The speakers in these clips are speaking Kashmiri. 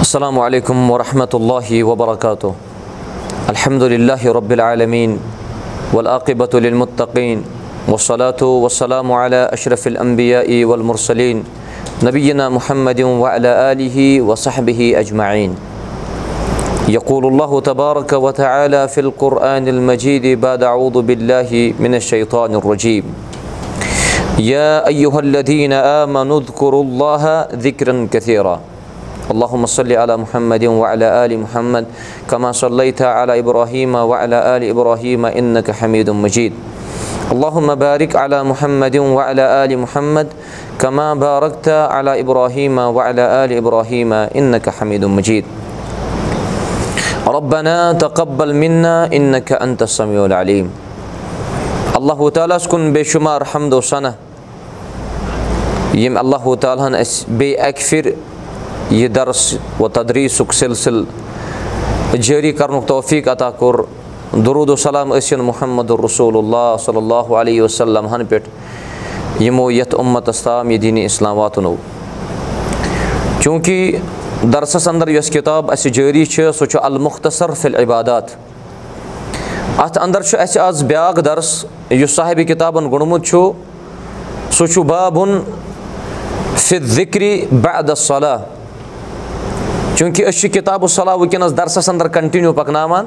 السلام عليكم ورحمة الله وبركاته الحمد لله رب العالمين والآقبة للمتقين والصلاة والسلام على أشرف الأنبياء والمرسلين نبينا محمد وعلى آله وصحبه أجمعين يقول الله تبارك وتعالى في القرآن المجيد بعد أعوذ بالله من الشيطان الرجيم يا أيها الذين آمنوا اذكروا الله ذكرا كثيرا. اللهم صل على محمد وعلى آل محمد كما صليت على إبراهيم وعلى آل إبراهيم إنك حميد مجيد. اللهم بارك على محمد وعلى آل محمد كما باركت على إبراهيم وعلى آل إبراهيم إنك حميد مجيد. ربنا تقبل منا إنك أنت السميع العليم. الله تعالى سكن بشمار حمد وسنة يم الله تعالى أس بي أكفر یہِ درس و تدریٖسُک سِلسِل جٲری کَرنُک توفیٖق عطا کوٚر دروٗد السلام ٲسِن محمد رسول اللہ صلی اللہ علیہ وسلم ہن پٮ۪ٹھ یِمو یَتھ اُمتَس تام یہِ دیٖنہِ اِسلام واتنو چوٗنٛکہِ درسَس اَندَر یۄس کِتاب اَسہِ جٲری چھِ سۄ چھُ المختصر فِل عبادات اَتھ اَندَر چھُ اَسہِ آز بیٛاکھ دَرس یُس صاحبہِ کِتابَن گوٚنمُت چھُ سُہ چھُ بابُن فِت ذِکرِ بعد صلح چوٗنٛکہِ أسۍ چھِ کِتابہٕ صلح وٕنکٮ۪نَس دَرسَس اَندَر کَنٹِنیوٗ پَکناوان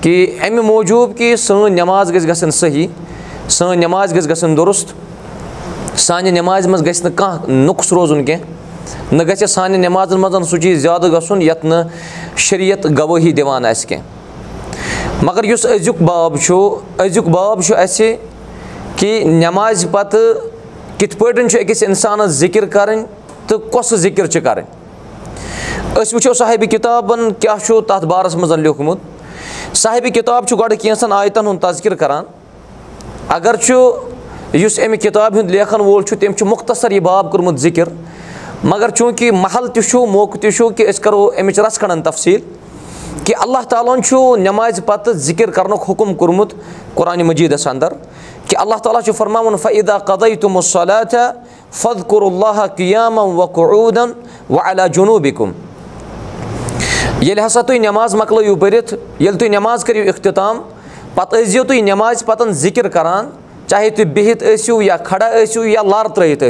کہِ اَمہِ موٗجوٗب کہِ سٲنۍ نٮ۪ماز گژھِ گژھٕنۍ صحیح سٲنۍ نٮ۪ماز گژھِ گژھٕنۍ دُرُست سانہِ نٮ۪مازِ منٛز گژھِ نہٕ کانٛہہ نۄقُص روزُن کینٛہہ نہ گژھِ سانہِ نٮ۪مازَن منٛز سُہ چیٖز زیادٕ گژھُن یَتھ نہٕ شریعت گوٲہی دِوان آسہِ کینٛہہ مگر یُس أزیُک باب چھُ أزیُک باب چھُ اَسہِ کہِ نٮ۪مازِ پَتہٕ کِتھ پٲٹھۍ چھُ أکِس اِنسانَس ذِکِر کَرٕنۍ تہٕ کۄس ذِکِر چھِ کَرٕنۍ أسۍ وٕچھو صاحبہِ کِتابَن کیاہ چھُ تَتھ بارَس منٛز لیوٗکھمُت صاحبہِ کِتاب چھُ گۄڈٕ کینٛژھن آیتَن ہُنٛد تذکِر کَران اگر چھُ یُس اَمہِ کِتابہِ ہُنٛد لیکھَن وول چھُ تٔمۍ چھُ مُختصر یہِ باب کوٚرمُت ذِکِر مگر چوٗنٛکہِ محل تہِ چھُ موقعہٕ تہِ چھُ کہِ أسۍ کَرو اَمِچ رَژھ کھَنٛڈَن تفصیٖل کہِ اللہ تعالیٰ ہَن چھُ نٮ۪مازِ پَتہٕ ذِکِر کَرنُک حُکُم کوٚرمُت قۄرانہِ مجیٖدَس اَندَر کہِ اللہ تعالیٰ چھُ فرماوُن فعدا قدے تِمو صلیٰ فد کوٚر اللہ قیام وقعوٗدَن وَ علیٰ جنوٗبِکُم ییٚلہِ ہسا تُہۍ نٮ۪ماز مۄکلٲیِو پٔرِتھ ییٚلہِ تُہۍ نٮ۪ماز کٔرِو اختِتام پَتہٕ ٲسۍ زیو تُہۍ نٮ۪مازِ پَتَن ذِکِر کَران چاہے تُہۍ بِہِتھ ٲسِو یا کھڑا ٲسِو یا لَر ترٛٲیِتھ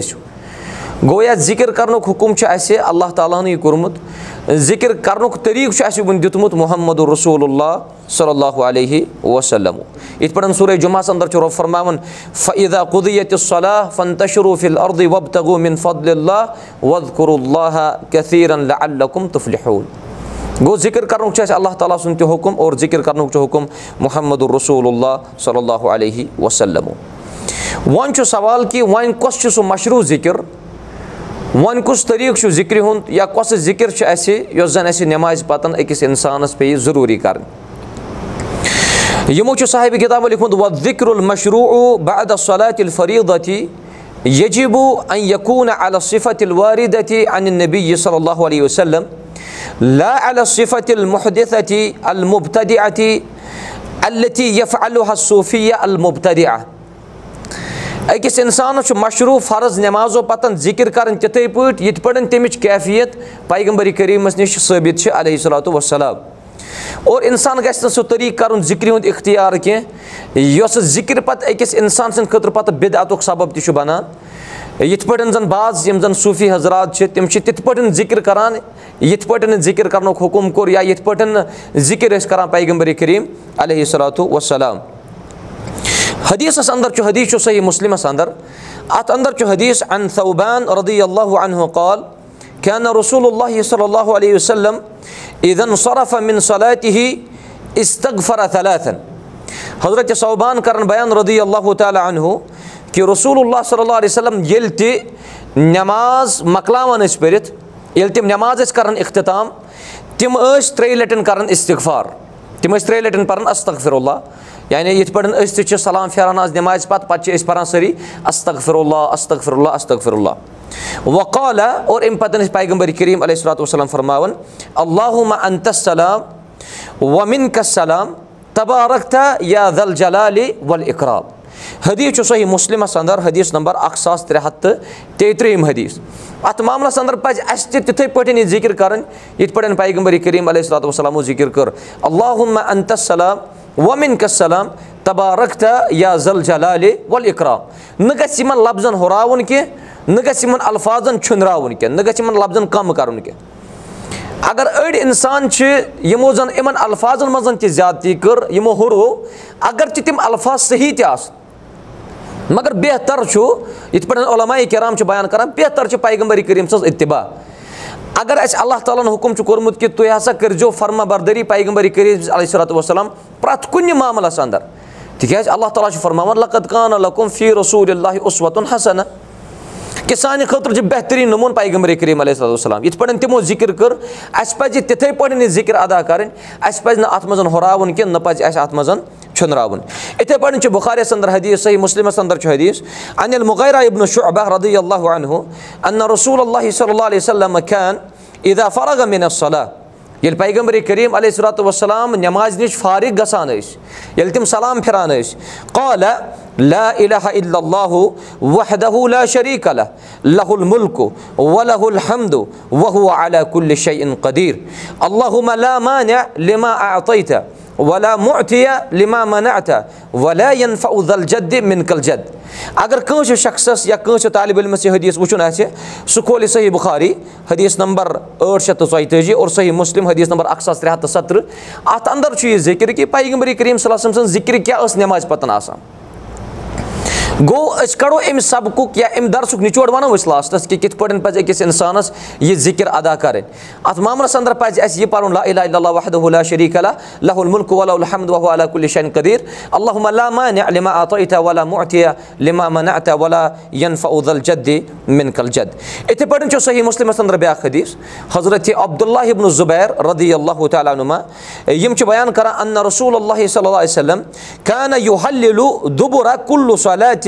گوٚو یَتھ ذِکِر کَرنُک حُکُم چھُ اَسہِ اللہ تعالیٰ ہَنٕے کوٚرمُت۔ ذِکِر کَرنُک طٔریٖقہٕ چھُ اَسہِ وٕنہِ دیُتمُت محمد رسول اللہ صلی اللہُ علیہ وسلم۔ یِتھ پٲٹھۍ سورُے جُمعس اَندَر چھُ رۄب فرماوُن فعدا قُدیت صلیٰ فن تشروٗفِل اردِ وب تغوٗمِن فضل اللہ وَد کُر اللہ کثیٖرن اللکُم تُفلِحول گوٚو ذِکِر کَرنُک چھُ اَسہِ اللہ تعالیٰ سُنٛد تہِ حُکُم اور ذِکِر کَرنُک چھُ حُکُم محمد رسول اللہ صلی اللہُ علیہ وسلم۔ وۄنۍ چھُ سوال کہِ وۄنۍ کۄس چھُ سُہ مشروٗع ذِکِر وۄنۍ کُس طٔریٖقہٕ چھُ ذِکرِ ہُنٛد یا کۄس ذِکِر چھِ اَسہِ یۄس زَن اَسہِ نٮ۪مازِ پَتَن أکِس اِنسانَس پیٚیہِ ضروٗری کَرٕنۍ۔ یِمو چھُ صاحبہِ کِتابو لیوٗکھمُت وَ ذِکر المشروٗع بعد صلاتِ الفریٖدتی یجِبو ان یقوٗن الصفت الواردتی ان نبی صلی اللہُ علیہ وسلم لا الصفت المحدِثتی المبتدِعتی التی یف الصوٗفیہ المبتدِع أکِس اِنسانَس چھُ مشروٗع فرض نٮ۪مازو پَتَن ذِکِر کَرٕنۍ تِتھَے پٲٹھۍ یِتھ پٲٹھۍ تَمِچ کیفیت پیغمبر کریٖمَس نِش ثٲبِت چھِ علیہ صلاتُ وسلام اور اِنسان گژھِ نہٕ سُہ طٔریٖقہٕ کَرُن ذِکرِ ہُنٛد اِختیار کینٛہہ یۄس ذِکِر پَتہٕ أکِس اِنسان سٕنٛدِ خٲطرٕ پَتہٕ بِدعتُک سبب تہِ چھُ بَنان یِتھ پٲٹھۍ زَن بعض یِم زَن صوٗفی حضرات چھِ تِم چھِ تِتھ پٲٹھۍ ذِکِر کَران. یِتھ پٲٹھۍ ذِکِر کَرنُک حُکُم کوٚر یا یِتھ پٲٹھۍ نہٕ ذِکِر ٲسۍ کَران پیغمبر کریٖم علیہ صلاتُ وسلام حدیٖثَس اَندَر چھُ حدیٖث چھُ صحیح مُسلِمَس اَندَر اَتھ اَندَر چھُ حدیٖث ان صوبان ردی اللہُ انہُ قال کیا نہ رسول اللہ صلی اللہُ وسلم عیٖدن صرف مِن صلاتہِ ہی اِستغفر صلاتن حضرت صوبان کَران بیان ردی اللہُ تعالیٰ انہُ کہِ رسول اللہ صلی اللہ علیہ وسلم ییٚلہِ تہِ نٮ۪ماز مۄکلاوان ٲسۍ پٔرِتھ ییٚلہِ تِم نٮ۪ماز ٲسۍ کَران اختِتام تِم ٲسۍ ترٛیٚیہِ لَٹٮ۪ن کَران اِستِغفار تِم ٲسۍ ترٛیٚیہِ لَٹٮ۪ن پَران استغفر اللہ یعنی یِتھ پٲٹھۍ أسۍ تہِ چھِ سلام پھیران آز نٮ۪مازِ پَتہٕ پَتہٕ چھِ أسۍ پَران سٲری استغفر اللہ استغفر اللہ استغفر اللہ وقالہ اور اَمہِ پَتہٕ ٲسۍ پیغمبر کریٖم علیہ صلاتُ وسلام فرماوان اللہُ انتسلام ومِن کسلام تبارکتا یا دل جلالی ول اقراب حدیٖث چھُ صحیح مُسلِمَس اَندَر حدیٖث نمبر اَکھ ساس ترٛےٚ ہَتھ تہٕ تیٚیہِ ترٛیٚیِم حدیٖث اَتھ معاملَس اَندَر پَزِ اَسہِ تہِ تِتھَے پٲٹھۍ یہِ ذِکِر کَرٕنۍ یِتھ پٲٹھۍ پیغمبر کریٖم علیہ صلاتُ وسلامو ذِکِر کٔر اللہُ انتسلام وَمِن کسلام تبارکتا یا زل جلالے وَل اِقرام نہ گژھِ یِمَن لفظن ہُراوُن کینٛہہ نہ گژھِ یِمَن الفاظن چھُنراوُن کینٛہہ نہ گژھِ یِمَن لفظن کَم کَرُن کینٛہہ اگر أڑۍ اِنسان چھِ یِمو زَن یِمَن الفاظن منٛز تہِ زیادتی کٔر یِمو ہُروو اگر تہِ تِم الفاظ صحیح تہِ آسہٕ مگر بہتر چھُ یِتھ پٲٹھۍ علامہ کرام چھِ بیان کران بہتر چھِ پیغمبر کریٖم سٕنٛز اِتباع۔ اگر اَسہِ اللہ تعالیٰ ہن حُکُم چھُ کوٚرمُت کہِ تُہۍ ہسا کٔرزیٚو فرما بردٲری پیغمبر کریٖم علیہ صلاتُ وسلام پرٛٮ۪تھ کُنہِ معاملَس اَندر۔ تِکیازِ اللہ تعالیٰ چھُ فرماوان لقت کان لکُم فی رسوٗل اللہ اُسوَتُن حسن کہِ سانہِ خٲطرٕ چھُ بہتریٖن نموٗن پیغمبر کریٖم علیہ صلاتُ وسلام یِتھ پٲٹھۍ تِمو ذِکِر کٔر اَسہِ پَزِ تِتھٕے پٲٹھۍ یہِ ذِکِر ادا کَرٕنۍ اَسہِ پَزِ نہٕ اَتھ منٛز ہُراوُن کینٛہہ نہ پَزِ اَسہِ اَتھ منٛز چھُنراوُن یِتھٕے پٲٹھۍ چھُ بُخارِیَس اَندَر حدیٖث صحیح مُسلِمَس اَندَر چھُ حدیٖث انِل مُغیرا اِبنو شُعبہ رضی اللہ عنہُ انّا رسوٗل اللہ صلی اللہ علیہ وسلم کھین عیٖدا فرغ میٖن صلح ییٚلہِ پیغمبر کریٖم علیہ صلاتُ وسلام نٮ۪مازِ نِش فارغ گژھان ٲسۍ ییٚلہِ تِم سلام پھِران ٲسۍ شریٖق اللہ لہ المُلک ولہ علیٰ کُلہِ شعین قدیٖر ولا مُعتیہ لِما منعتہ ولا ینفع الجد مِنکل جد اگر کٲنٛسہِ شخصس یا کٲنٛسہِ طالبہِ علمس یہِ حدیٖث وٕچھُن آسہِ سُہ کھولہِ صحیح بُخاری حدیٖث نمبر ٲٹھ شیٚتھ تہٕ ژۄیہِ تٲجی اور صحیح مُسلِم حدیٖث نمبر اکھ ساس ترٛےٚ ہَتھ تہٕ سَتتٕرٛہ. اَتھ اَندر چھُ یہِ ذِکِر کہِ پیغمبری کریٖم صلی اللہ سٕنٛز ذِکرِ کیاہ ٲس نٮ۪مازِ پَتن آسان گوٚو أسۍ کَڑو اَمہِ سبقُک یا اَمہِ دَرسُک نِچوڑ وَنو أسۍ لاسٹَس کہِ کِتھ پٲٹھۍ پَزِ أکِس اِنسانَس یہِ ذِکِر ادا کَرٕنۍ۔ اَتھ معاملَس اَندَر پَزِ اَسہِ یہِ پَرُن شین قدیٖر مِنکل جد یِتھٕے پٲٹھۍ چھُ صحیح مُسلِمَس اَندَر بیٛاکھ حدیٖث حضرت عبداللہ ابن زُبیر رضی اللہ تعالیٰ نُما یِم چھِ بیان کران انّا رسوٗل اللہ صلی اللہ وسلم کانہ یوٗ حلِلوٗ دُبُرا کُلُ صلاتِن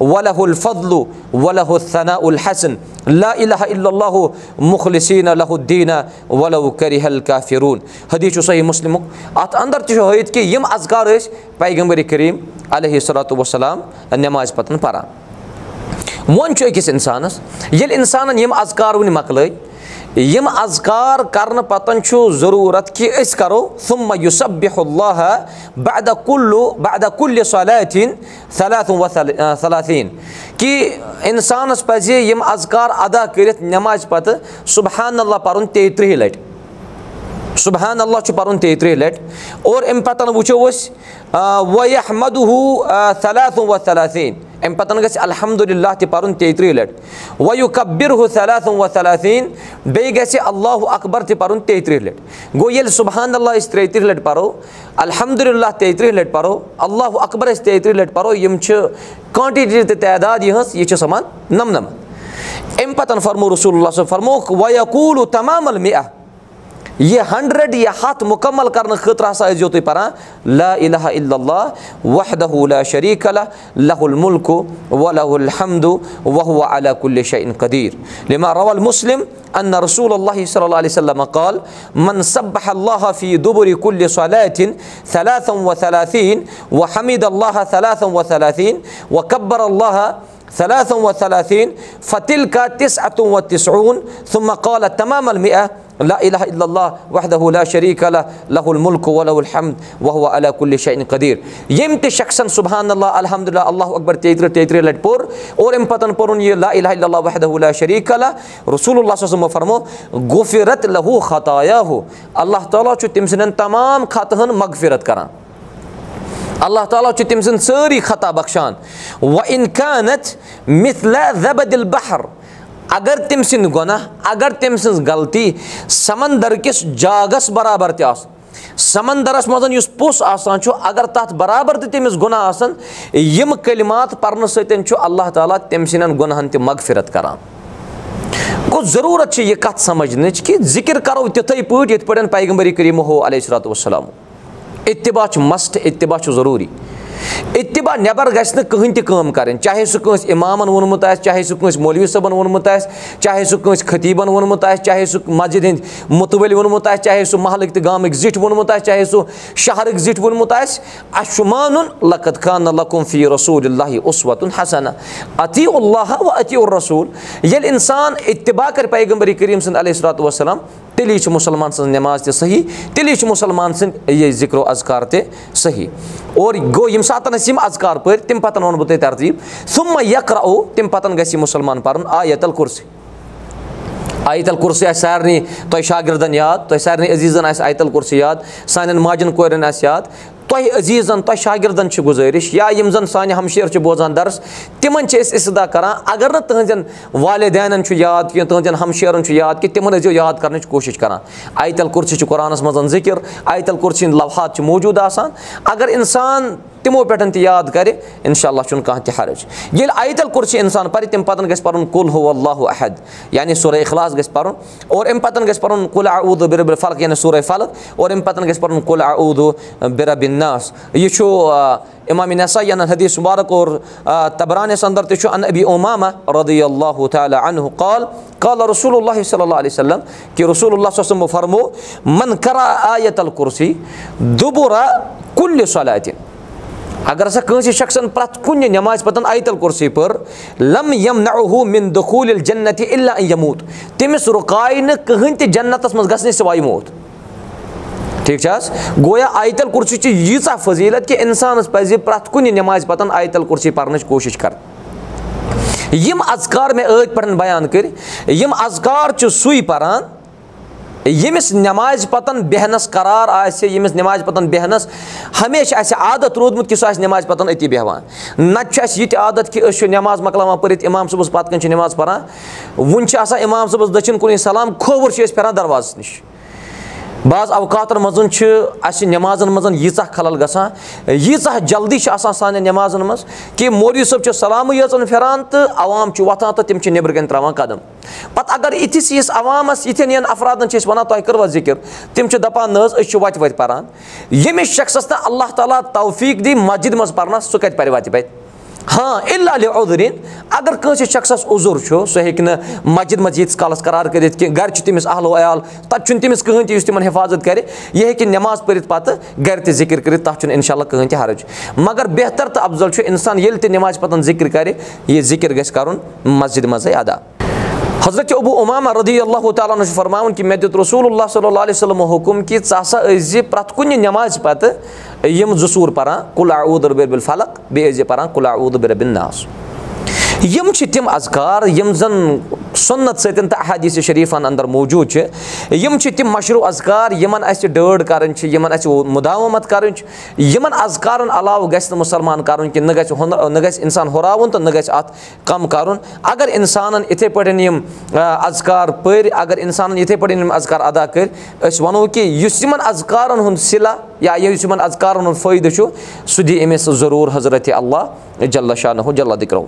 ولہ الفضلُ ولہ الثنا الحسن. لا الہ اللہ مُخلصیٖن لہ الدیٖنہ ولہ کریحل کافروٗن حدیٖث چھُ صحیح مُسلِمُک اَتھ اَندَر تہِ چھُ ہٲیِتھ کہِ یِم اذکار ٲسۍ پیغمبر کریٖم علیہ صلاتُ وسلام نٮ۪مازِ پَتہٕ پَران وۄنۍ چھُ أکِس اِنسانَس ییٚلہِ اِنسانَن یِم اذکار وٕنہِ مۄکلٲے یِم اذکار کَرنہٕ پَتہٕ چھُ ضروٗرت کہِ أسۍ کَرو ثُمہ یوٗسف بِہ اللہ بَدا کُلُ بَدا کُلہِ صلاتیٖن صلات صلاتیٖن کہِ اِنسانَس پَزِ یِم اذکار ادا کٔرِتھ نٮ۪مازِ پَتہٕ صُبحان اللہ پَرُن تیٚیہِ تٕرٛہہِ لَٹہِ. صُبحان اللہ چھُ پَرُن تیٚیہِ تٕرٛہہِ لَٹہِ. اور اَمہِ پَتہٕ وٕچھو أسۍ وحمدُ صلات و صلاتیٖن اَمہِ پَتہٕ گژھِ الحمدُاللہ تہِ پَرُن تیٚیہِ تٕرٛہہِ لَٹہِ کبِر ہُہ صلات و صلاتیٖن بیٚیہِ گژھِ اللہُ اکبر تہِ پَرُن تیٚیہِ تٕرٛہہِ لَٹہِ گوٚو ییٚلہِ صُبحان اللہ أسۍ ترٛیٚیہِ تٕرٛہہِ لَٹہِ پَرو الحمدُاللہ تیٚیہِ تٕرٛہہِ لَٹہِ پَرو اللہُ اکبر أسۍ تیٚیہِ تٕرٛہہِ لَٹہِ پَرو یِم چھِ کانٹِٹی تہٕ تعداد یِہٕنٛز یہِ چھِ سَمان نَمنَمَتھ اَمہِ پَتہٕ فرمو رسول اللہ صٲب فرموکھ ویقوٗلوٗ تَمام المیہ یہِ ہنٛڈرنٛڈ یہِ ہَتھ مُکمل کرنہٕ خٲطرٕ ہسا ٲسۍ زیو تُہۍ پَران لا الہ اللہ وحدہ اللہ شریٖق اللہ لہ المُلک ولہ الحمد وہُ علیٰ کُلہِ شعین قدیٖر لِما رول مُسلِم رسوٗل اللہ صلی اللہ علیہ وسلم قال من صبح اللہ فی دُبُرِ کُلہِ صلاتِن صلاتم و صلاتیٖن و حمیٖد اللہ صلاتم و صلاتیٖن و قبر اللہ صلاتم و صلاتیٖن فتِل کا تِس اتُم و تِسعوٗن ثُمہ قالہ تمام المیہ لا الہ اللہ اللہ اللہ ولہ الحمد وہُ علیٰ کُلہِ شعین قدیٖر ییٚمۍ تہِ شخصن صُبحان اللہ الحمدُاللہ اللہ اکبر تیٚیہِ تٕرٛہ تیٚیہِ تٕرٛہ لَٹہِ پوٚر اور اَمہِ پَتہٕ پوٚرُن یہِ الہ اللہ وحدہ اللہ شریٖق اللہ رسوٗل اللہ صٲب فرمو ہُہ اللہ تعالیٰ چھُ تٔمۍ سٕنٛدٮ۪ن تمام خطہٕ ہن مغفِرت کران اللہ تعالیٰ چھُ تٔمۍ سٕنٛدۍ سٲری خطا بخشان وَ اِنکانت مِثلا زبدِل بہر اگر تٔمۍ سٕنٛدۍ گۄناہ اگر تٔمۍ سٕنٛز غلطی سمندر کِس جاگس برابر تہِ آسہٕ سمندرس منٛز یُس پوٚژھ آسان چھُ اگر تَتھ برابر تہِ تٔمِس گۄناہ آسان یِم کلمات پرنہٕ سۭتۍ چھُ اللہ تعالیٰ تٔمۍ سٕنٛدٮ۪ن گۄنہن تہِ مغفرت کران گوٚو ضروٗرت چھِ یہِ کَتھ سَمجھنٕچ کہِ ذِکِر کرو تِتھٕے پٲٹھۍ یِتھ پٲٹھۍ پیغمبری کریٖم علیہ صلاتُ وسلام اِتباع چھُ مَسٹ اِتباع چھُ ضروٗری۔ اِتباع نٮ۪بر گژھِ نہٕ کٕہٕنۍ تہِ کٲم کَرٕنۍ۔ چاہے سُہ کٲنٛسہِ اِمامَن ووٚنمُت آسہِ چاہے سُہ کٲنٛسہِ مولوی صٲبَن ووٚنمُت آسہِ چاہے سُہ کٲنٛسہِ خطیٖبَن ووٚنمُت آسہِ چاہے سُہ مسجِد ہِنٛدۍ مُتوٲلۍ ووٚنمُت آسہِ چاہے سُہ محلٕکۍ تہٕ گامٕکۍ زِٹھۍ ووٚنمُت آسہِ چاہے سُہ شہرٕکۍ زِٹھۍ ووٚنمُت آسہِ اَسہِ چھُ مانُن لقت خانہ لقم فی رسوٗل اللہِ اُسوَتُن حسنہ اتی اللہ و اتی الرسوٗل۔ ییٚلہِ اِنسان اِتباع کَرِ پیغمبری کریٖم سٕنٛدِ علیہ صلاتُ وسلام تیٚلی چھِ مُسلمان سٕنٛز نٮ۪ماز تہِ صحیح تیٚلی چھِ مُسلمان سٕنٛدۍ یہِ ذِکرو اذکار تہِ صحیح۔ اور گوٚو ییٚمہِ ساتہٕ أسۍ یِم اذکار پٔرۍ تَمہِ پَتہٕ وَنہٕ بہٕ تۄہہِ ترتیٖب۔ سُمہ یکرا او تَمہِ پَتہٕ گژھِ یہِ مُسلمان پَرُن آیتل کُرسی آیتل کُرسی آسہِ سارنٕے تۄہہِ شاگردن یاد تۄہہِ سارنٕے عزیٖزن آسہِ آیتل کُرسی یاد سانٮ۪ن ماجٮ۪ن کورٮ۪ن آسہِ یاد تۄہہِ عزیٖزن تۄہہِ شاگردن چھِ گُزٲرِش یا یِم زَن سانہِ ہمشیر چھِ بوزان درس تِمن چھِ أسۍ اِسدا کران اگر نہٕ تٕہنٛزٮ۪ن والدینن چھُ یاد کینٛہہ تٕہنٛدٮ۪ن ہمشیرن چھُ یاد کہِ تِمن ٲسۍزیو یاد کرنٕچ کوٗشِش کران آیتل کُرسی چھِ قۄرانس منٛز ذِکِر آیتل کُرسی ہِنٛدۍ لفات چھِ موٗجوٗد آسان اگر اِنسان تِمو پٮ۪ٹھ تہِ یاد کرِ اِنشاء اللہ چھُنہٕ کانٛہہ تہِ حرج۔ ییٚلہِ آیتل کُرسی اِنسان پرِ تَمہِ پتہٕ گژھِ پَرُن کُل ہُہ اللہُ احد یعنی سورے اخلاص گژھِ پَرُن اور اَمہِ پتہٕ گژھِ پَرُن کُل اعوٗدٕ بِربِر فلق یعنی سورے فلق اور اَمہِ پتہٕ گژھِ پَرُن کُل اعوٗدٕ بِربِن ناس یہِ چھُ اِمام نسا یَن حدیٖث مُبارک اور تبرانِس اندر تہِ چھُ ان ابی عمامہ رضی اللہُ تعالیٰ انہُ قال قال رسول اللہ صلی اللہ علیہ وسلم کہِ رسول اللہ صمو فرمو من کرا آیتل کُرسی دُبُرا کُلہِ صلاتہِ اگر ہسا کٲنٛسہِ شخصن پرٛٮ۪تھ کُنہِ نٮ۪مازِ پتہٕ آیتل کُرسی پٔر لم یم نہ مِن دخوٗل جنت اللہ یموٗت تٔمِس رُکایہِ نہٕ کٕہٕنۍ تہِ جنتس منٛز گژھنٕے موت ٹھیٖک چھا حظ گویا آیتل کُرسی چھِ ییٖژاہ فضیٖلت کہِ اِنسانس پزِ پرٛٮ۪تھ کُنہِ نٮ۪مازِ پتہٕ آیتل کُرسی پرنٕچ کوٗشِش کرٕنۍ یِم ازکار مےٚ ٲدۍ پٮ۪ٹھ بیان کٔرۍ یِم ازکار چھُ سُے پران ییٚمِس نٮ۪مازِ پتہٕ بیٚہنس قرار آسہِ ییٚمِس نٮ۪مازِ پتہٕ بیٚہنس ہمیشہِ آسہِ عادت روٗدمُت کہِ سُہ آسہِ نٮ۪مازِ پتہٕ أتی بیٚہوان نتہٕ چھُ اَسہِ یہِ تہِ عادت کہِ أسۍ چھِ نٮ۪ماز مۄکلاوان پٔرِتھ اِمام صٲبس پتہٕ کَنۍ چھِ نٮ۪ماز پران وُنہِ چھِ آسان اِمام صٲبس دٔچھِنۍ کُنُے سلام کھووُر چھِ أسۍ پھیران دروازس نِش بعض اوقاتن منٛز چھِ اَسہِ نٮ۪مازن منٛز ییٖژاہ خلل گژھان ییٖژاہ جلدی چھِ آسان سانٮ۪ن نٮ۪مازن منٛز کہِ مولوی صٲب چھِ سلامٕے یٲژَن پھِران تہٕ عوام چھُ وۄتھان تہٕ تِم چھِ نیٚبرٕ کَنۍ تراوان قدم۔ پتہٕ اگر یِتھِس یِس عوامس یِتھٮ۪ن یِن افرادن چھِ أسۍ وَنان تۄہہِ کٔروا ذِکِر تِم چھِ دپان نہ حظ أسۍ چھِ وَتہِ وَتہِ پران۔ ییٚمِس شخصس نہٕ اللہ تعالیٰ توفیٖق دی مسجِد منٛز پرنس سُہ کَتہِ پرِ وَتہِ وَتہِ ہاں عودریٖن اگر کٲنٛسہِ شخصس عُضر چھُ سُہ ہیٚکہِ نہٕ مسجِد منٛز ییٖتِس کالس قرار کٔرِتھ کینٛہہ گرِ چھُ تٔمِس اہلو عیال تتہِ چھُنہٕ تٔمِس کٕہٕنۍ تہِ یُس تِمن حِفاظت کرِ یہِ ہیٚکہِ نٮ۪ماز پٔرِتھ پتہٕ گرِ تہِ ذِکِر کٔرِتھ تتھ چھُنہٕ انشاء اللہ کٕہٕنۍ تہِ حرج مگر بہتر تہٕ افضل چھُ انسان ییٚلہِ تہِ نٮ۪مازِ پتہٕ ذِکِر کرِ یہِ ذِکِر گژھِ کرُن مسجِد منٛزٕے ادا حضرت ابوٗ عمامہ رضی اللہ تعالیٰ ہن چھُ فرماوُن کہِ مےٚ دیُت رسول اللہ صلی اللہ علیہ وسلم حُکُم کہِ ژٕ ہسا ٲسۍ زِ پرٛٮ۪تھ کُنہِ نٮ۪مازِ پتہٕ یِم زٕ ژوٗر پران فلق بیٚیہِ ٲسۍ زِ پران اوٗدر بِربِن ناس یِم چھِ تِم ازکار یِم زَن سُنت سۭتۍ تہٕ احادیٖث شریٖفن اندر موٗجوٗد چھِ۔ یِم چھِ تِم مشروٗع ازکار یِمن اَسہِ ڈٲڈ کَرٕنۍ چھِ یِمن اَسہِ مُدامت کَرٕنۍ چھِ۔ یِمن ازکارن علاوٕ گژھِ نہٕ مُسلمان کَرُن کہِ نہ گژھِ ہُنر نہ گژھِ اِنسان ہُراوُن تہٕ نہ گژھِ اَتھ کَم کَرُن۔ اگر اِنسانن یِتھٕے پٲٹھۍ یِم ازکار پٔرۍ اگر اِنسانن یِتھٕے پٲٹھۍ یِم ازکار ادا کٔرۍ أسۍ وَنو کہِ یُس یِمن ازکارن ہُنٛد صِلا یا یُس یِمن ازکارن ہُنٛد فٲیدٕ چھُ سُہ دِ أمِس ضروٗر حضرتِ اللہ جلّہ دِکرو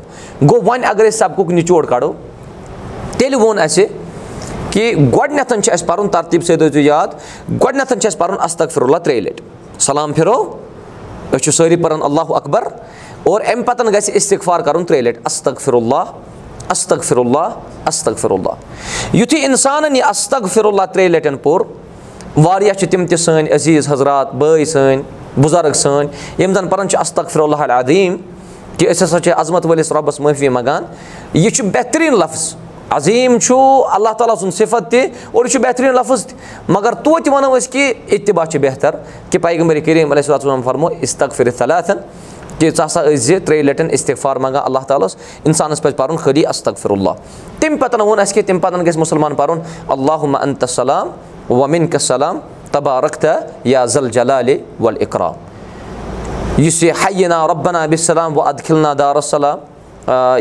گوٚو وۄنۍ اگر أسۍ سبقُک نِچوڑ کَڑو تیٚلہِ ووٚن اَسہِ کہِ گۄڈٕنیٚتھ چھُ اَسہِ پَرُن ترتیٖب سۭتۍ ٲسۍزیٚو یاد گۄڈٕنیٚتھ چھُ اَسہِ پَرُن استغفر اللہ ترٛیٚیہِ لَٹہِ سلام پھِرو أسۍ چھِ سٲری پَران اللہُ اکبر اور اَمہِ پَتہٕ گژھِ اِستِغفار کَرُن ترٛیٚیہِ لَٹہِ استغفر اللہ استغفر اللہ استغفر اللہ یِتھُے اِنسانن یہِ استغفر اللہ ترٛیٚیہِ لَٹٮ۪ن پوٚر واریاہ چھِ تِم تہِ سٲنۍ عزیٖز حضرات بٲے سٲنۍ بُزرٕگ سٲنۍ یِم زَن پَران چھِ استغفر اللہ عدیٖم کہِ أسۍ ہسا چھِ عظمت وٲلِس رۄبَس معٲفی منٛگان یہِ چھُ بہتریٖن لفظ عظیٖم چھُ اللہ تعالیٰ سُنٛد صِفت تہِ اور یہِ چھُ بہتریٖن لفظ تہِ مگر توتہِ وَنو أسۍ کہِ اِتباع چھِ بہتر کہِ پیغمبر صلاتُ فرمو استغفِرِتھ صلاتن کہِ ژٕ ہسا ٲسۍ زِ ترٛیٚیہِ لَٹٮ۪ن اِستِفار منٛگان اللہ تعالیٰ ہَس اِنسانَس پَزِ پَرُن خٲلی استغفر اللہ تَمہِ پَتہٕ ووٚن اَسہِ کہِ تَمہِ پَتہٕ گژھِ مُسلمان پَرُن اللہُ انتسلام وَمِن کسلام تبارکتا یا زل جلالے وَل اِقرا یُس یہِ حینا رۄبنا بِسلام وَ ادخِلنا دارسلام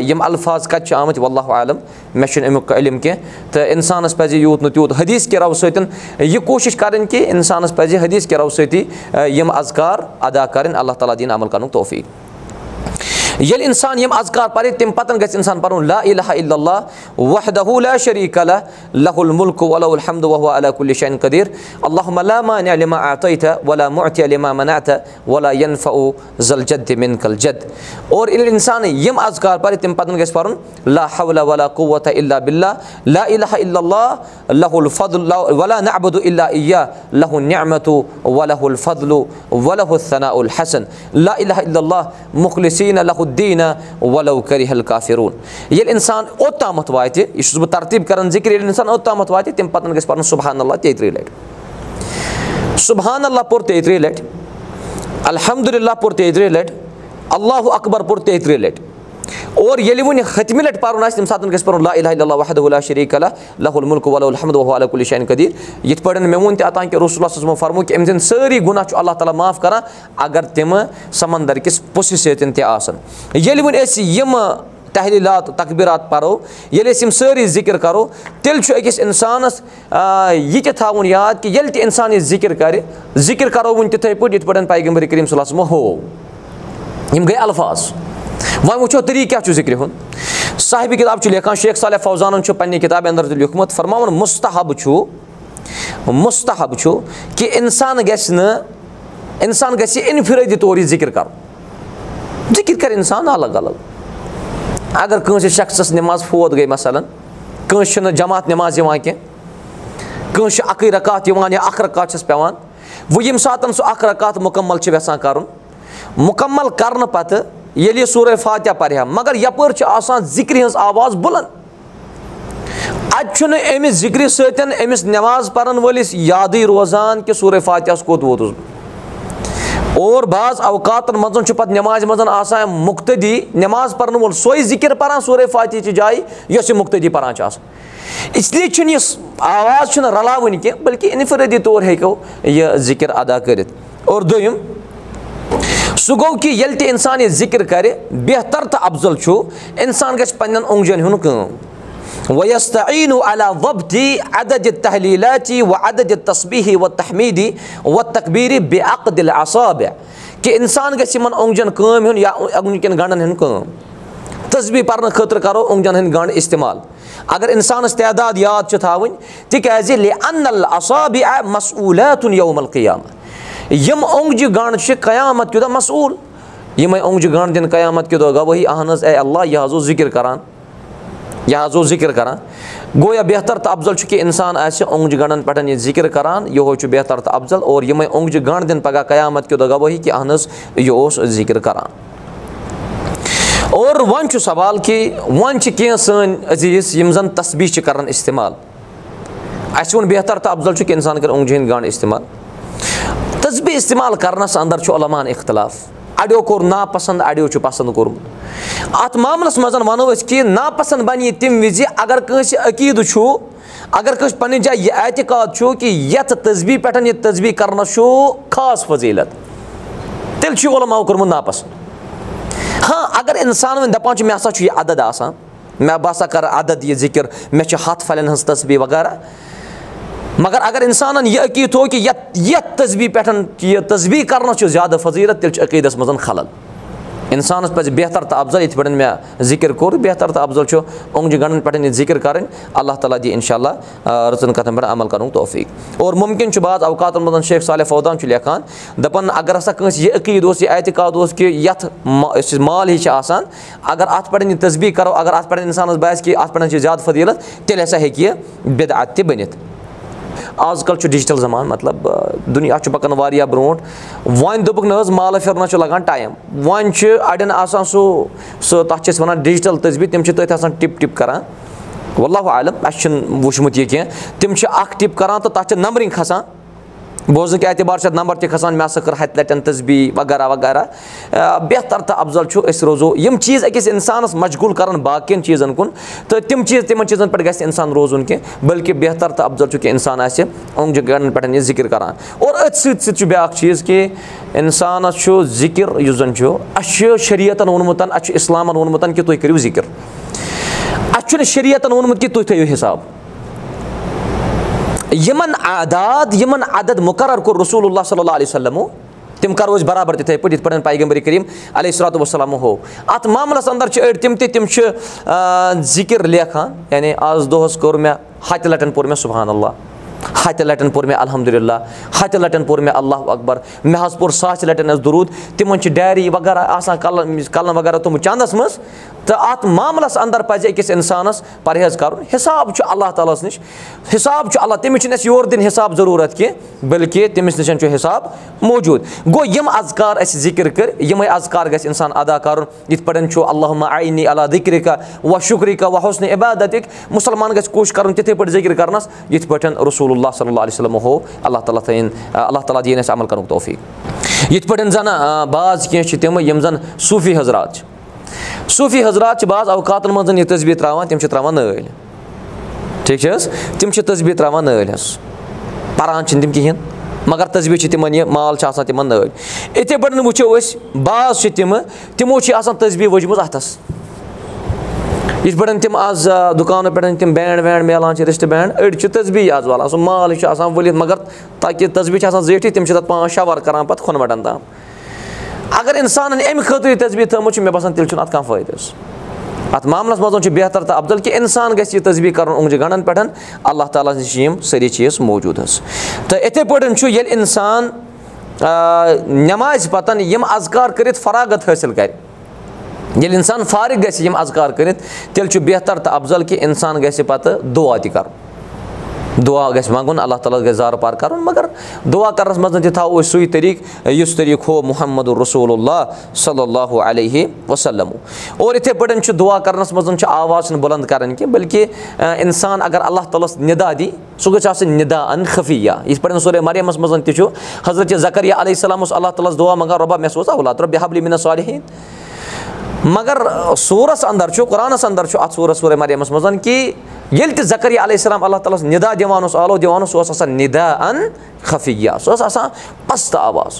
یِم الفاظ کَتہِ چھِ آمٕتۍ واللہ عالم مےٚ چھُنہٕ اَمیُک علم کینٛہہ تہٕ اِنسانَس پَزِ یوٗت نہٕ تیوٗت حدیٖث کہِ رَو سۭتۍ یہِ کوٗشِش کَرٕنۍ کہِ اِنسانَس پَزِ حدیٖث کہِ رَو سۭتی یِم اذکار ادا کَرٕنۍ اللہ تعالیٰ دِیِن عمل کَرنُک توفیٖق ییٚلہِ اِنسان یِم اذکار پَرِ تمہِ پَتہٕ گژھِ اِنسان پَرُن لا اللہ وحدہ لا شریٖق اللہ لہ الحمد وَ علیٰ شین قدیٖر اللہُ اِنسان یِم اذکار پَرِ تمہِ پَتہٕ گژھِ پَرُن لا حولہ ولا قوتہ اللہ لا اِلہ اللہ لہ الفضل ولا نعبد اللہ عیا لہ نعمت ولہ الفضل ولہ الثنا الحسن لا اِلہ اللہ مُخلصیٖن لہ ولو کَرِ حل کافروٗن ییٚلہِ اِنسان اوٚتامَتھ واتہِ یہِ چھُس بہٕ ترتیٖب کَران ذِکر ییٚلہِ اِنسان اوٚتامَتھ واتہِ تَمہِ پَتہٕ گژھِ پَرُن صُبحان اللہ تیٚیہِ ترٛیٚیہِ لَٹہِ صُبحان اللہ پوٚر تیٚیہِ ترٛیٚیہِ لَٹہِ الحمدُاللہ پوٚر تیٚیہِ ترٛیٚیہِ لَٹہِ اللہُ اکبر پوٚر تیٚیہِ ترٛیٚیہِ لَٹہِ اور ییٚلہِ وُنہِ ہَتمہِ لَٹہِ پَرُن آسہِ تَمہِ ساتہٕ گژھِ پَرُن لا اللہ وحد اللہ شریٖق اللہ لہ المُلک ولہ الحمد اللہ کُلہِ شانہِ قدیٖر یِتھ پٲٹھۍ مےٚ ووٚن تہِ اوٚتانۍ کہِ رسول صٲبن فرمو کہِ أمۍ سٕنٛدۍ سٲری گُناہ چھُ اللہ تعالیٰ معاف کران اَگر تِمہٕ سَمندر کِس پوٚژھِ سۭتۍ تہِ آسان ییٚلہِ وۄنۍ أسۍ یِمہٕ تحلیٖلات تقبیٖرات پَرو ییٚلہِ أسۍ یِم سٲری ذِکِر کَرو تیٚلہِ چھُ أکِس اِنسانَس یہِ تہِ تھاوُن یاد کہِ ییٚلہِ تہِ اِنسان یہِ ذِکِر کَرِ ذِکِر کَرو وٕنۍ تِتھَے پٲٹھۍ یِتھ پٲٹھۍ پیغمبر کریٖم صلی ہوو یِم گٔے الفاظ وۄنۍ وٕچھو طریٖقہٕ کیٛاہ چھُ ذِکرِ ہُنٛد صاحبہِ کِتاب چھُ لیکھان شیخ صالح فوزانَن چھُ پنٛنہِ کِتابہِ اَنٛدر تہِ لیوٗکھمُت فرماوُن مُستحب چھُ مُستحب چھُ کہِ اِنسان گژھِ نہٕ اِنسان گژھِ اِنفِرٲدی طور یہِ ذِکِر کَرُن ذِکِر کَرِ اِنسان الگ الگ اگر کٲنٛسہِ شخصَس نٮ۪ماز فوت گٔے مثلاً کٲنٛسہِ چھُنہٕ جماعت نٮ۪ماز یِوان کینٛہہ کٲنٛسہِ چھُ اَکٕے رکات یِوان یا اَکھ رکات چھَس پٮ۪وان وۄنۍ ییٚمہِ ساتہٕ سُہ اَکھ رکات مُکمل چھِ یَژھان کَرُن مُکمل کَرنہٕ پَتہٕ ییٚلہِ یہِ سورُے فاتح پَرِ ہا مگر یَپٲرۍ چھِ آسان ذِکرِ ہٕنٛز آواز بُلنٛد۔ اَتہِ چھُنہٕ أمِس ذِکرِ سۭتۍ أمِس نٮ۪ماز پَرن وٲلِس یادٕے روزان کہِ سورُے فاتحس کوٚت ووتُس۔ بہٕ اور بعض اوقاتَن منٛز چھُ پَتہٕ نٮ۪مازِ منٛز آسان مُختٔدی نٮ۪ماز پَرن وول سۄے ذِکِر پَران سورُے فاتحچہِ جایہِ یۄس یہِ مُختٔدی پَران چھِ آسان۔ اِسلیے چھُنہٕ یہِ آواز چھُنہٕ رَلاوٕنۍ کینٛہہ بٔلکہِ اِنفرٲدی طور ہیٚکو یہِ ذِکِر اَدا کٔرِتھ۔ اور دوٚیِم سُہ گوٚو کہِ ییٚلہِ تہِ اِنسان یہِ ذِکِر کَرِ بہتر تہٕ اَفضل چھُ اِنسان گژھِ پنٛنٮ۪ن اوٚنٛگجَن ہُنٛد کٲم وَیَس تہٕ عیٖنو علا وۄبدی عدد تحلیٖلاتی وَ عدد تصبیٖحی وَ تحمیٖدی وَ تقبیٖری بے اق دِل اصابہِ کہِ اِنسان گژھِ یِمَن اوٚنٛگجَن کٲم ہیوٚن یا اوٚنٛگجہِ کٮ۪ن گنٛڈَن ہٕنٛدۍ کٲم تصبیٖح پَرنہٕ خٲطرٕ کَرو اوٚنٛگجَن ہٕنٛدۍ گنٛڈ اِستعمال۔ اگر اِنسانَس تعداد یاد چھِ تھاوٕنۍ تِکیٛازِ لے اَن اصابہِ آے مصوٗلیتُن یومل قیامت یِم اوٚنٛگجہِ گنٛڈ چھِ قیامَت کہِ دۄہ مصوٗل یِمَے اوٚنٛگجہِ گنٛڈ دِنہٕ قیامَت کہِ دۄہ گوٲہی اہن حظ اے اللہ یہِ حظ اوس ذِکِر کَران۔ یہِ حظ اوس ذِکِر کَران۔ گوٚو بہتر تہٕ اَفضل چھُ کہِ اِنسان آسہِ اوٚنٛگجہِ گنٛڈَن پٮ۪ٹھ یہِ ذِکِر کَران یِہوے چھُ بہتر تہٕ اَفضل۔ اور یِمَے اوٚنٛگجہِ گنٛڈ دِنہٕ پَگاہ قیامَت کہِ دۄہ گوٲہی کہِ اہن حظ یہِ اوس ذِکِر کَران۔ اور وۄنۍ چھُ سوال کہِ وۄنۍ چھِ کینٛہہ سٲنۍ عزیٖز یِم زَن تسبیٖح چھِ کَران اِستعمال۔ اَسہِ ووٚن بہتر تہٕ اَفضل چھُ کہِ اِنسان کَرِ اوٚنٛگجہِ ہٕنٛدۍ گنٛڈ اِستعمال تسبیٖح اِستعمال کَرنَس اَنٛدر چھُ علامان اِختِلاف. اَڑیو کوٚر ناپَسنٛد اَڑیو چھُ پَسنٛد کوٚرمُت اَتھ معاملَس منٛز وَنو أسۍ کہِ ناپَسنٛد بَنہِ یہِ تَمہِ وِزِ اگر کٲنٛسہِ عقیٖدٕ چھُ اگر کٲنٛسہِ پَنٕنہِ جایہِ یہِ اعتِقاد چھُ کہِ یَتھ تسبیٖح پٮ۪ٹھ یہِ تسبیٖح کَرنَس چھُ خاص فضیٖلت. تیٚلہِ چھُ یہِ علماو کوٚرمُت ناپَسنٛد. ہاں اگر اِنسان وۄنۍ دَپان چھُ مےٚ ہسا چھُ یہِ عدد آسان مےٚ بہٕ مگر اگر اِنسانَن یہِ عقیٖد تھوٚو کہِ یَتھ یَتھ تسبیٖح پٮ۪ٹھ یہِ تسبیٖح کَرنَس چھُ زیادٕ فضیٖلت تیٚلہِ چھُ عقیٖدَس منٛز خلل۔ اِنسانَس پَزِ بہتر تہٕ اَفضل یِتھ پٲٹھۍ مےٚ ذِکِر کوٚر بہتر تہٕ اَفضل چھُ اوٚنٛگجہِ گنٛڈَن پٮ۪ٹھ یہِ ذِکِر کَرٕنۍ۔ اللہ تعالیٰ دِ اِنشاء اللہ رٕژَن کَتھَن پٮ۪ٹھ عمل کَرنُک توفیٖق۔ اور مُمکِن چھُ بعض اوقاتَن منٛز شیخ صالح فودان چھُ لیکھان دَپان اگر ہسا کٲنٛسہِ یہِ عقیٖد اوس یہِ اعتِقاد اوس کہِ یَتھ یُس مال ہِش چھِ آسان اگر اَتھ پٮ۪ٹھ یہِ تسبیٖح کَرو اگر اَتھ پٮ۪ٹھ اِنسانَس باسہِ کہِ اَتھ پٮ۪ٹھ چھِ زیادٕ فضیٖلت تیٚلہِ ہسا ہیٚکہِ یہِ بِدعت تہِ بٔنِتھ آز کَل چھُ ڈِجٹَل زَمانہٕ مطلب دُنیا چھُ پَکان واریاہ برونٛٹھ۔ وۄنۍ دوٚپُکھ نہ حظ مالہٕ پھِرنَس چھُ لَگان ٹایم۔ وۄنۍ چھِ اَڑٮ۪ن آسان سُہ سُہ تَتھ چھِ أسۍ وَنان ڈِجٹَل تٔسبیٖح تِم چھِ تٔتھۍ آسان ٹِپ ٹِپ کَران۔ وَللہ عالم اَسہِ چھُنہٕ وٕچھمُت یہِ کینٛہہ۔ تِم چھِ اَکھ ٹِپ کَران تہٕ تَتھ چھِ نمبرِنٛگ کھَسان بوزنٕکۍ اعتبار چھِ اَتھ نمبر تہِ کھسان مےٚ ہسا کٔر ہَتہِ لَٹٮ۪ن تسبیٖح وغیرہ وغیرہ۔ بہتر تہٕ اَفضل چھُ أسۍ روزو۔ یِم چیٖز أکِس اِنسانَس مشغوٗل کَران باقٕیَن چیٖزَن کُن تہٕ تِم چیٖز تِمَن چیٖزَن پٮ۪ٹھ گژھِ اِنسان روزُن کینٛہہ بٔلکہِ بہتر تہٕ اَفضل چھُ کہِ اِنسان آسہِ اوٚنٛگجہِ گَرَن پٮ۪ٹھ یہِ ذِکِر کَران۔ اور أتھۍ سۭتۍ سۭتۍ چھُ بیٛاکھ چیٖز کہِ اِنسانَس چھُ ذِکِر یُس زَن چھُ اَسہِ چھُ شریعتَن ووٚنمُت اَسہِ چھُ اِسلامَن ووٚنمُت کہِ تُہۍ کٔرِو ذِکِر۔ اَسہِ چھُنہٕ شریعتَن ووٚنمُت کہِ تُہۍ تھٲیِو حِساب یِمَن عادات یِمَن عدد مُقرر کوٚر رسول اللہ صلی اللہ علیہ وسلمو تِم کَرو أسۍ بَرابَر تِتھَے پٲٹھۍ یِتھ پٲٹھۍ پیغمبر کریٖم علیہ صلاتُ وسلم ہو اَتھ معاملَس اَندَر چھِ أڑۍ تِم تہِ تِم چھِ ذِکِر لیکھان یعنی آز دۄہَس کوٚر مےٚ ہَتہِ لَٹٮ۪ن پوٚر مےٚ سُبحان اللہ ہَتہِ لَٹٮ۪ن پوٚر مےٚ الحمدُاللہ ہَتہِ لَٹٮ۪ن پوٚر مےٚ اللہ اکبر مےٚ حظ پوٚر ساسہِ لَٹٮ۪ن حظ دوٗد تِمَن چھِ ڈایری وغیرہ آسان کَلَن کَلَن وغیرہ تِم چَندَس منٛز تہٕ اَتھ معاملَس اَندَر پَزِ أکِس اِنسانَس پرہیز کَرُن حِساب چھُ اللہ تعالیٰ ہَس نِش حِساب چھُ اللہ تٔمِس چھِنہٕ اَسہِ یورٕ دِنۍ حِساب ضروٗرت کینٛہہ بٔلکہِ تٔمِس نِش چھُ حِساب موٗجوٗد گوٚو یِم اَزکار اَسہِ ذِکِر کٔرۍ یِمَے اَزکار گژھِ اِنسان ادا کَرُن یِتھ پٲٹھۍ چھُ اللہُ عینی اللہ دِکرِکا وَ شُکرِکا وَ حُسنہِ عبادتٕکۍ مُسلمان گژھِ کوٗشِش کَرُن تِتھَے پٲٹھۍ ذِکِر کَرنَس یِتھ پٲٹھۍ رسول اللہ صلی اللہ علیہ وسلم ہو اللہ تعالیٰ تھٲیِن اللہ تعالیٰ دِیِن اَسہِ عمل کَرنُک توفیٖق یِتھ پٲٹھۍ زَن بعض کینٛہہ چھِ تِم یِم زَن صوٗفی حضرات چھِ صوٗفی حضرات چھِ بعض اوقاتَن منٛز یہِ تسبیٖح ترٛاوان تِم چھِ ترٛاوان نٲلۍ ٹھیٖک چھِ حظ تِم چھِ تسبیٖح ترٛاوان نٲلۍ حظ پَران چھِنہٕ تِم کِہیٖنۍ مگر تسبیٖح چھِ تِمَن یہِ مال چھِ آسان تِمَن نٲلۍ یِتھَے پٲٹھۍ وٕچھو أسۍ بعض چھِ تِمہٕ تِمو چھِ آسان تسبیٖح ؤجمٕژ اَتھَس یِتھ پٲٹھۍ تِم آز دُکانو پٮ۪ٹھ تِم بینٛڈ وینٛڈ میلان چھِ رِشتہٕ بینٛڈ أڑۍ چھِ تسبیٖح آز والان سُہ مال چھُ آسان ؤلِتھ مگر تاکہِ تسبیٖح چھِ آسان زیٖٹھٕے تِم چھِ تَتھ پانٛژھ شےٚ وَر کَران پَتہٕ کھۄنہٕ وَٹَن تام اگر اِنسانَن اَمہِ خٲطرٕ یہِ تسبیٖح تھٲومٕژ چھِ مےٚ باسان تیٚلہِ چھُنہٕ اَتھ کانٛہہ فٲیدٕ حظ اَتھ معاملَس منٛز چھُ بہتر تہٕ اَفضل کہِ اِنسان گژھِ یہِ تسبیٖح کَرُن اوٚنٛگجہِ گَنٛڈَن پٮ۪ٹھ اللہ تعالیٰ نِش چھِ یِم سٲری چیٖز موٗجوٗد حظ تہٕ یِتھَے پٲٹھۍ چھُ ییٚلہِ اِنسان نٮ۪مازِ پَتَن یِم اَزکار کٔرِتھ فراغت حٲصِل کَرِ ییٚلہِ اِنسان فارغ گژھِ یِم اَزکار کٔرِتھ تیٚلہِ چھُ بہتر تہٕ اَفضل کہِ اِنسان گژھِ پَتہٕ دُعا تہِ کَرُن۔ دُعا گژھِ منٛگُن اللہ تعالیٰ گژھِ زارٕ پار کَرُن مگر دُعا کَرنَس منٛز تہِ تھاوو أسۍ سُے طٔریٖقہٕ یُس طٔریٖقہٕ ہوو محمد رسول اللہ صلی اللہُ علیہ وسلم۔ اور یِتھَے پٲٹھۍ چھُ دُعا کَرنَس منٛز چھُ آواز چھِنہٕ بُلنٛد کَرٕنۍ کینٛہہ بٔلکہِ اِنسان اگر اللہ تعالیٰ ہَس نِدا دی سُہ گژھِ آسٕنۍ نِدا اَن خفیہ۔ یِتھ پٲٹھۍ سورُے مریمَس منٛز تہِ چھُ حضرت زکریہ علیہ السلام اوس اللہ تعالیٰ ہَس دُعا منٛگان رۄبا مےٚ سوز اولاد رۄبہِ حبلی مِنت صالحیٖن مگر سورَس اَندَر چھُ قۄرانَس اَندَر چھُ اَتھ سورَس سورُے مریمَس منٛز کہِ ییٚلہِ تہِ زکریہ علیہ السلام اللہ تعالیٰ ہَس نِدا دِوان اوس آلو دِوان اوس سُہ اوس آسان نِدا اَن خفیہ سُہ ٲس آسان پَستہٕ آواز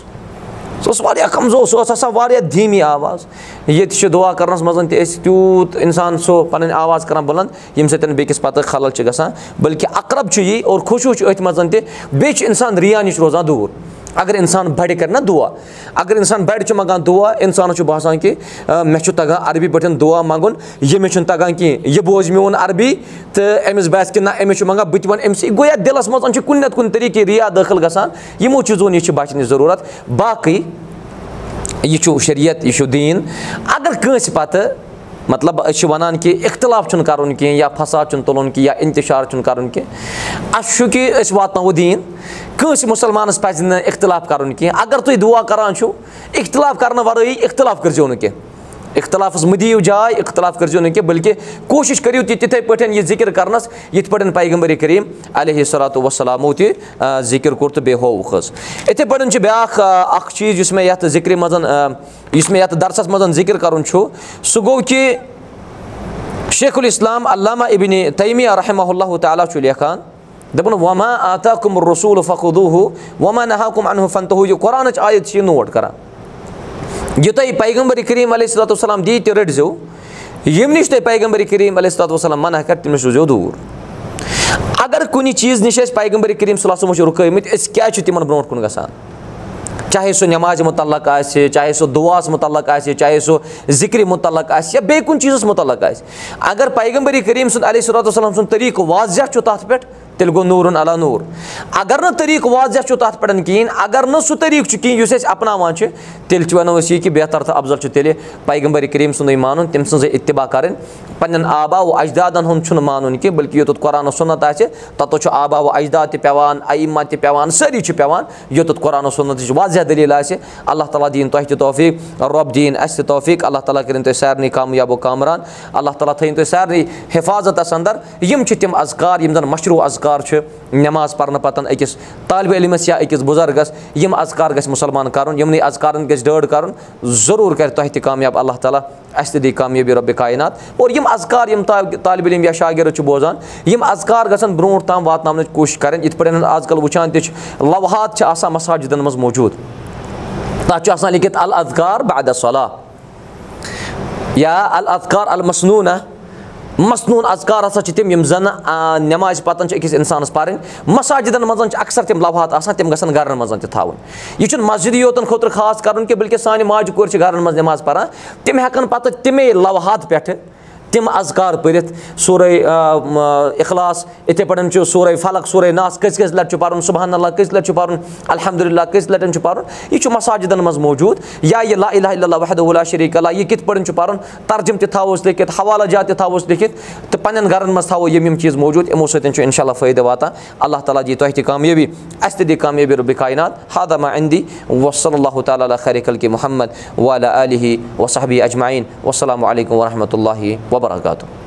سُہ اوس واریاہ کَمزور سُہ اوس آسان واریاہ دھیٖمی آواز۔ ییٚتہِ چھِ دُعا کَرنَس منٛز تہِ أسۍ تیوٗت اِنسان سُہ پَنٕنۍ آواز کَران بُلنٛد ییٚمہِ سۭتۍ بیٚکِس پَتہٕ خلل چھِ گژھان بٔلکہِ اقرب چھُ یی اور خوشوٗ چھُ أتھۍ منٛز تہِ بیٚیہِ چھُ اِنسان رِیا نِش روزان دوٗر اگر اِنسان بَڑِ کَرِ نہ دُعا اگر اِنسان بَڑِ چھُ منٛگان دُعا اِنسانَس چھُ باسان کہِ مےٚ چھُ تَگان عربی پٲٹھۍ دُعا منٛگُن ییٚمِس چھُنہٕ تَگان کینٛہہ یہِ بوزِ میون عربی تہٕ أمِس باسہِ کہِ نہ أمِس چھُ منٛگان بہٕ تہِ وَنہٕ أمسٕے گوٚو یَتھ دِلَس منٛز چھُ کُنہِ نَتہٕ کُنہِ طریٖقہٕ رِیا دٲخٕل گژھان یِمو چیٖزو نِش چھِ بَچنٕچ ضروٗرت باقٕے یہِ چھُ شریعت یہِ چھُ دیٖن اگر کٲنٛسہِ پَتہٕ مطلب أسۍ چھِ وَنان کہِ اِختِلاف چھُنہٕ کَرُن کینٛہہ یا فساد چھُنہٕ تُلُن کینٛہہ یا اِنتِشار چھُنہٕ کَرُن کینٛہہ اَسہِ چھُ کہِ أسۍ واتناوو دیٖن کٲنٛسہِ مُسلمانَس پَزِ نہٕ اِختِلاف کَرُن کینٛہہ اگر تُہۍ دُعا کَران چھُو اِختِلاف کَرنہٕ وَرٲیی اِختِلاف کٔرۍزیو نہٕ کینٛہہ اِختِلافَس مہٕ دِیِو جاے اِختِلاف کٔرۍزیو نہٕ کینٛہہ بٔلکہِ کوٗشِش کٔرِو تہِ تِتھَے پٲٹھۍ یہِ ذِکِر کَرنَس یِتھ پٲٹھۍ پیغمبر کریٖم علیہ صلاتُ وسلامو تہِ ذِکِر کوٚر تہٕ بیٚیہِ ہووُکھ حظ یِتھَے پٲٹھۍ چھُ بیٛاکھ اَکھ چیٖز یُس مےٚ یَتھ ذِکرِ منٛز یُس مےٚ یَتھ دَرسَس منٛز ذِکِر کَرُن چھُ سُہ گوٚو کہِ شیخ الاسلام علامہ ابنِ تیمیہ رحمہ اللہ تعالیٰ چھُ لیکھان دوٚپُن وما آتا کُم رسوٗل تہٕ ہُہ یہِ قۄرانٕچ آیت چھِ یہِ نوٹ کَران یہِ تۄہہِ پیغمبر کریٖم علیہ صلاتُ وسلام دی تہِ رٔٹۍ زیو ییٚمہِ نِش تۄہہِ پیغمبر کریٖم علیہ صلاتُ وسلام مَنع کَرِ تٔمِس روٗزیو دوٗر اگر کُنہِ چیٖز نِش أسۍ پیغمبر کریٖم صلی اللہ چھِ رُکٲومٕتۍ أسۍ کیٛازِ چھِ تِمَن برونٛٹھ کُن گژھان چاہے سُہ نٮ۪مازِ مُتعلق آسہِ چاہے سُہ دُعاہَس مُتعلق آسہِ چاہے سُہ ذِکرِ مُتعلق آسہِ یا بیٚیہِ کُنہِ چیٖزَس مُتعلق آسہِ اگر پیغمبری کریٖم سُنٛد علیہ صلاتُ وسلم سُنٛد طٔریٖقہٕ واضح چھُ تَتھ پٮ۪ٹھ تیٚلہِ گوٚو نوٗرُن علا نوٗر. اگر نہٕ طٔریٖقہٕ واضح چھُ تَتھ پٮ۪ٹھ کِہیٖنۍ اگر نہٕ سُہ طٔریٖقہٕ چھُ کِہیٖنۍ یُس أسۍ اَپناوان چھِ تیٚلہِ چھِ وَنو أسۍ یہِ کہِ بہتر تہٕ اَفضل چھُ تیٚلہِ پیغمبر کریٖم سُنٛدُے مانُن تٔمۍ سٕنٛزٕے اِتباع کَرٕنۍ۔ پنٛنٮ۪ن آبا و اجدادَن ہُنٛد چھُنہٕ مانُن کینٛہہ بٔلکہِ یوٚتَتھ قۄران سُنت آسہِ تَتَتھ چھُ آبا و اجداد تہِ پٮ۪وان ایٖما تہِ پٮ۪وان سٲری چھِ پٮ۪وان۔ یوٚتَتھ قۄران سُنتٕچ واضح دٔلیٖل آسہِ اللہ تعالیٰ دِیِن تۄہہِ تہِ توفیٖق رۄب دِیِن اَسہِ تہِ توفیٖق۔ اللہ تعالیٰ کٔرِنۍ تُہۍ سارنٕے کامیاب و کامران۔ اللہ تعالیٰ تھٲیِن تُہۍ سارنٕے حِفاظتَس اَندَر۔ یِم چھِ تِم اَزکار یِم زَن مشروٗع اَزکار چھِ نٮ۪ماز پَرنہٕ پَتہٕ أکِس طالبہِ علمَس یا أکِس بُزرگَس یِم اذکار گژھِ مُسلمان کَرُن یِمنٕے اذکارَن گژھِ ڈٲڈ کَرُن ضروٗر کَرِ تۄہہِ تہِ کامیاب اللہ تعالیٰ اَسہِ تہِ دی کامیٲبی رۄبہِ کاینات اور یِم اذکار یِم طالبہِ علم یا شاگرد چھِ بوزان یِم اذکار گژھن برونٛٹھ تام واتناونٕچ کوٗشِش کَرٕنۍ۔ یِتھ پٲٹھۍ آز کَل وٕچھان تہِ چھِ لوہات چھِ آسان مَساجِدَن منٛز موٗجوٗد۔ تَتھ چھُ آسان لیکھِتھ العکار بادہ صلح یا العکار المصنوٗنا مصنوٗن اذکار ہسا چھِ تِم یِم زَن نٮ۪مازِ پَتہٕ چھِ أکِس اِنسانَس پَرٕنۍ مَساجِدَن منٛز چھِ اَکثر تِم لوہات آسان تِم گژھن گرَن منٛز تہِ تھاوٕنۍ۔ یہِ چھُنہٕ مسجِدٕے یوتَن خٲطرٕ خاص کَرُن کینٛہہ بٔلکہِ سانہِ ماجہِ کورِ چھِ گرَن منٛز نٮ۪ماز پَران۔ تِم ہٮ۪کَن پَتہٕ تِمے لوہات پٮ۪ٹھٕ تِم اذکار پٔرِتھ سورُے اِخلاص یِتھَے پٲٹھۍ چھُ سورُے فلق سورُے ناس کٔژِ کٔژِ لَٹہِ چھُ پَرُن صُبحن اللہ کٔژِ لَٹہِ چھُ پَرُن الحمدُاللہ کٔژِ لَٹٮ۪ن چھُ پَرُن یہِ چھُ مَساجِدَن منٛز موٗجوٗد یا یہِ لا اللہ وحد اللہ شریٖق اللہ یہِ کِتھ پٲٹھۍ چھُ پَرُن ترجُم تہِ تھاووس لیکھِتھ حوالہ جات تہِ تھاووس لیکھِتھ تہٕ پنٛنٮ۪ن گرَن منٛز تھاوو یِم یِم چیٖز موٗجوٗد یِمو سۭتۍ چھُ اِنشاء اللہ فٲیدٕ واتان اللہ تعالیٰ دِی تۄہہِ تہِ کامیٲبی اَسہِ تہِ دی کامیٲبی رُبہِ کاینات ہادامہ اندی وصلی اللہ تعالیٰ خریٖق الکہِ محمد والیٰ علیہِ وصحبی اجمعیٖن وسلامُ علیکُم ورحمتہ اللہ وبرکاتہ wabarakatuh